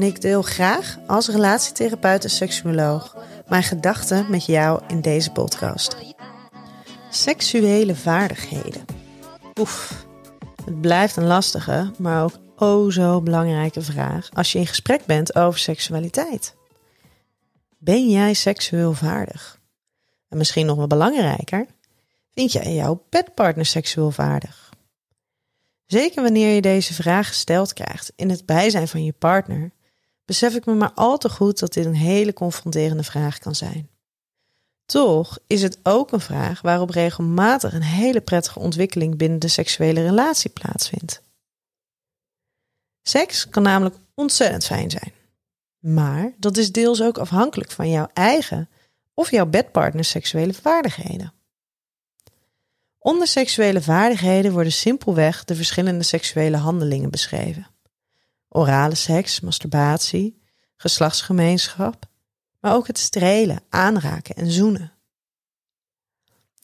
en ik deel graag als relatietherapeut en seksuoloog mijn gedachten met jou in deze podcast. Seksuele vaardigheden. Oef, het blijft een lastige, maar ook oh zo belangrijke vraag als je in gesprek bent over seksualiteit. Ben jij seksueel vaardig? En misschien nog wel belangrijker, vind jij jouw bedpartner seksueel vaardig? Zeker wanneer je deze vraag gesteld krijgt in het bijzijn van je partner, besef ik me maar al te goed dat dit een hele confronterende vraag kan zijn. Toch is het ook een vraag waarop regelmatig een hele prettige ontwikkeling binnen de seksuele relatie plaatsvindt. Seks kan namelijk ontzettend fijn zijn. Maar dat is deels ook afhankelijk van jouw eigen of jouw bedpartners seksuele vaardigheden. Onder seksuele vaardigheden worden simpelweg de verschillende seksuele handelingen beschreven. Orale seks, masturbatie, geslachtsgemeenschap, maar ook het strelen, aanraken en zoenen.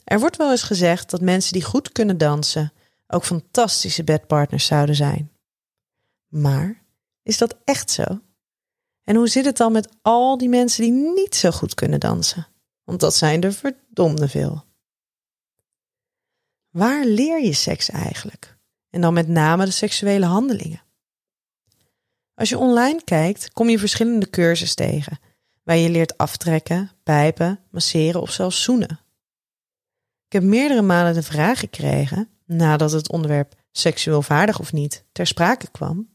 Er wordt wel eens gezegd dat mensen die goed kunnen dansen ook fantastische bedpartners zouden zijn. Maar is dat echt zo? En hoe zit het dan met al die mensen die niet zo goed kunnen dansen? Want dat zijn er verdomde veel. Waar leer je seks eigenlijk? En dan met name de seksuele handelingen. Als je online kijkt, kom je verschillende cursussen tegen, waar je leert aftrekken, pijpen, masseren of zelfs zoenen. Ik heb meerdere malen de vraag gekregen, nadat het onderwerp seksueel vaardig of niet ter sprake kwam,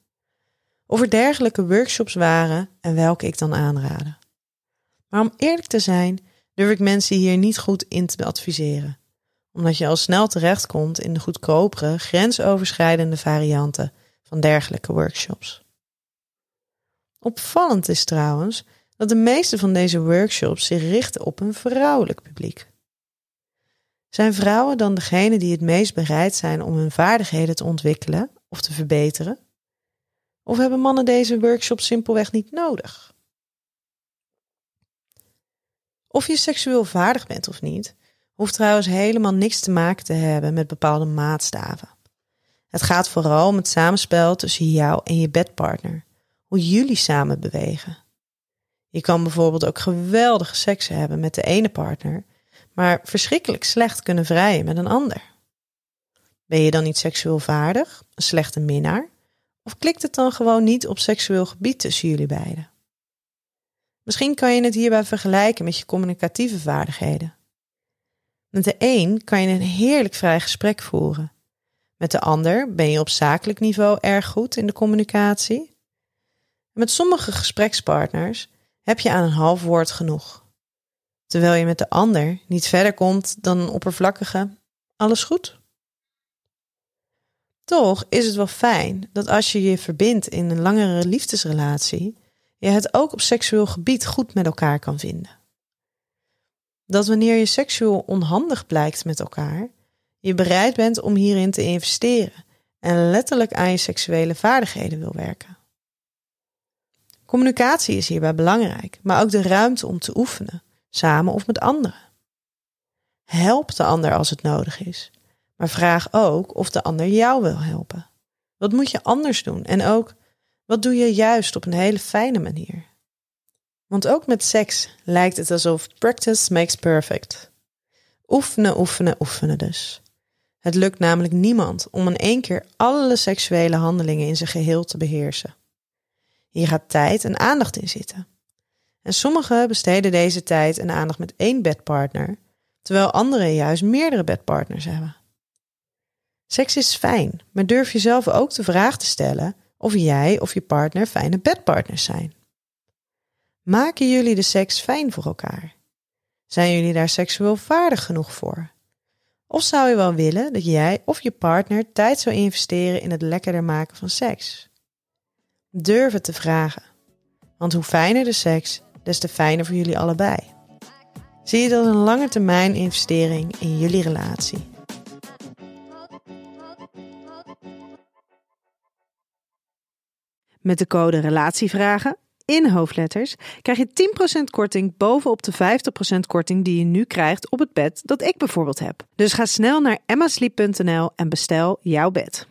of er dergelijke workshops waren en welke ik dan aanraden. Maar om eerlijk te zijn, durf ik mensen hier niet goed in te adviseren, omdat je al snel terechtkomt in de goedkopere, grensoverschrijdende varianten van dergelijke workshops. Opvallend is trouwens dat de meeste van deze workshops zich richten op een vrouwelijk publiek. Zijn vrouwen dan degene die het meest bereid zijn om hun vaardigheden te ontwikkelen of te verbeteren? Of hebben mannen deze workshop simpelweg niet nodig? Of je seksueel vaardig bent of niet, hoeft trouwens helemaal niks te maken te hebben met bepaalde maatstaven. Het gaat vooral om het samenspel tussen jou en je bedpartner, hoe jullie samen bewegen. Je kan bijvoorbeeld ook geweldige seks hebben met de ene partner, maar verschrikkelijk slecht kunnen vrijen met een ander. Ben je dan niet seksueel vaardig, een slechte minnaar? Of klikt het dan gewoon niet op seksueel gebied tussen jullie beiden? Misschien kan je het hierbij vergelijken met je communicatieve vaardigheden. Met de een kan je een heerlijk vrij gesprek voeren. Met de ander ben je op zakelijk niveau erg goed in de communicatie. Met sommige gesprekspartners heb je aan een half woord genoeg. Terwijl je met de ander niet verder komt dan een oppervlakkige alles goed. Toch is het wel fijn dat als je je verbindt in een langere liefdesrelatie, je het ook op seksueel gebied goed met elkaar kan vinden. Dat wanneer je seksueel onhandig blijkt met elkaar, je bereid bent om hierin te investeren en letterlijk aan je seksuele vaardigheden wil werken. Communicatie is hierbij belangrijk, maar ook de ruimte om te oefenen, samen of met anderen. Help de ander als het nodig is, maar vraag ook of de ander jou wil helpen. Wat moet je anders doen? En ook, wat doe je juist op een hele fijne manier? Want ook met seks lijkt het alsof practice makes perfect. Oefenen, oefenen, oefenen dus. Het lukt namelijk niemand om in één keer alle seksuele handelingen in zijn geheel te beheersen. Hier gaat tijd en aandacht in zitten. En sommigen besteden deze tijd en aandacht met één bedpartner, terwijl anderen juist meerdere bedpartners hebben. Seks is fijn, maar durf jezelf ook de vraag te stellen of jij of je partner fijne bedpartners zijn. Maken jullie de seks fijn voor elkaar? Zijn jullie daar seksueel vaardig genoeg voor? Of zou je wel willen dat jij of je partner tijd zou investeren in het lekkerder maken van seks? Durf het te vragen. Want hoe fijner de seks, des te fijner voor jullie allebei. Zie het als een lange termijn investering in jullie relatie. Met de code Relatievragen in hoofdletters krijg je 10% korting bovenop de 50% korting die je nu krijgt op het bed dat ik bijvoorbeeld heb. Dus ga snel naar emmasleep.nl en bestel jouw bed.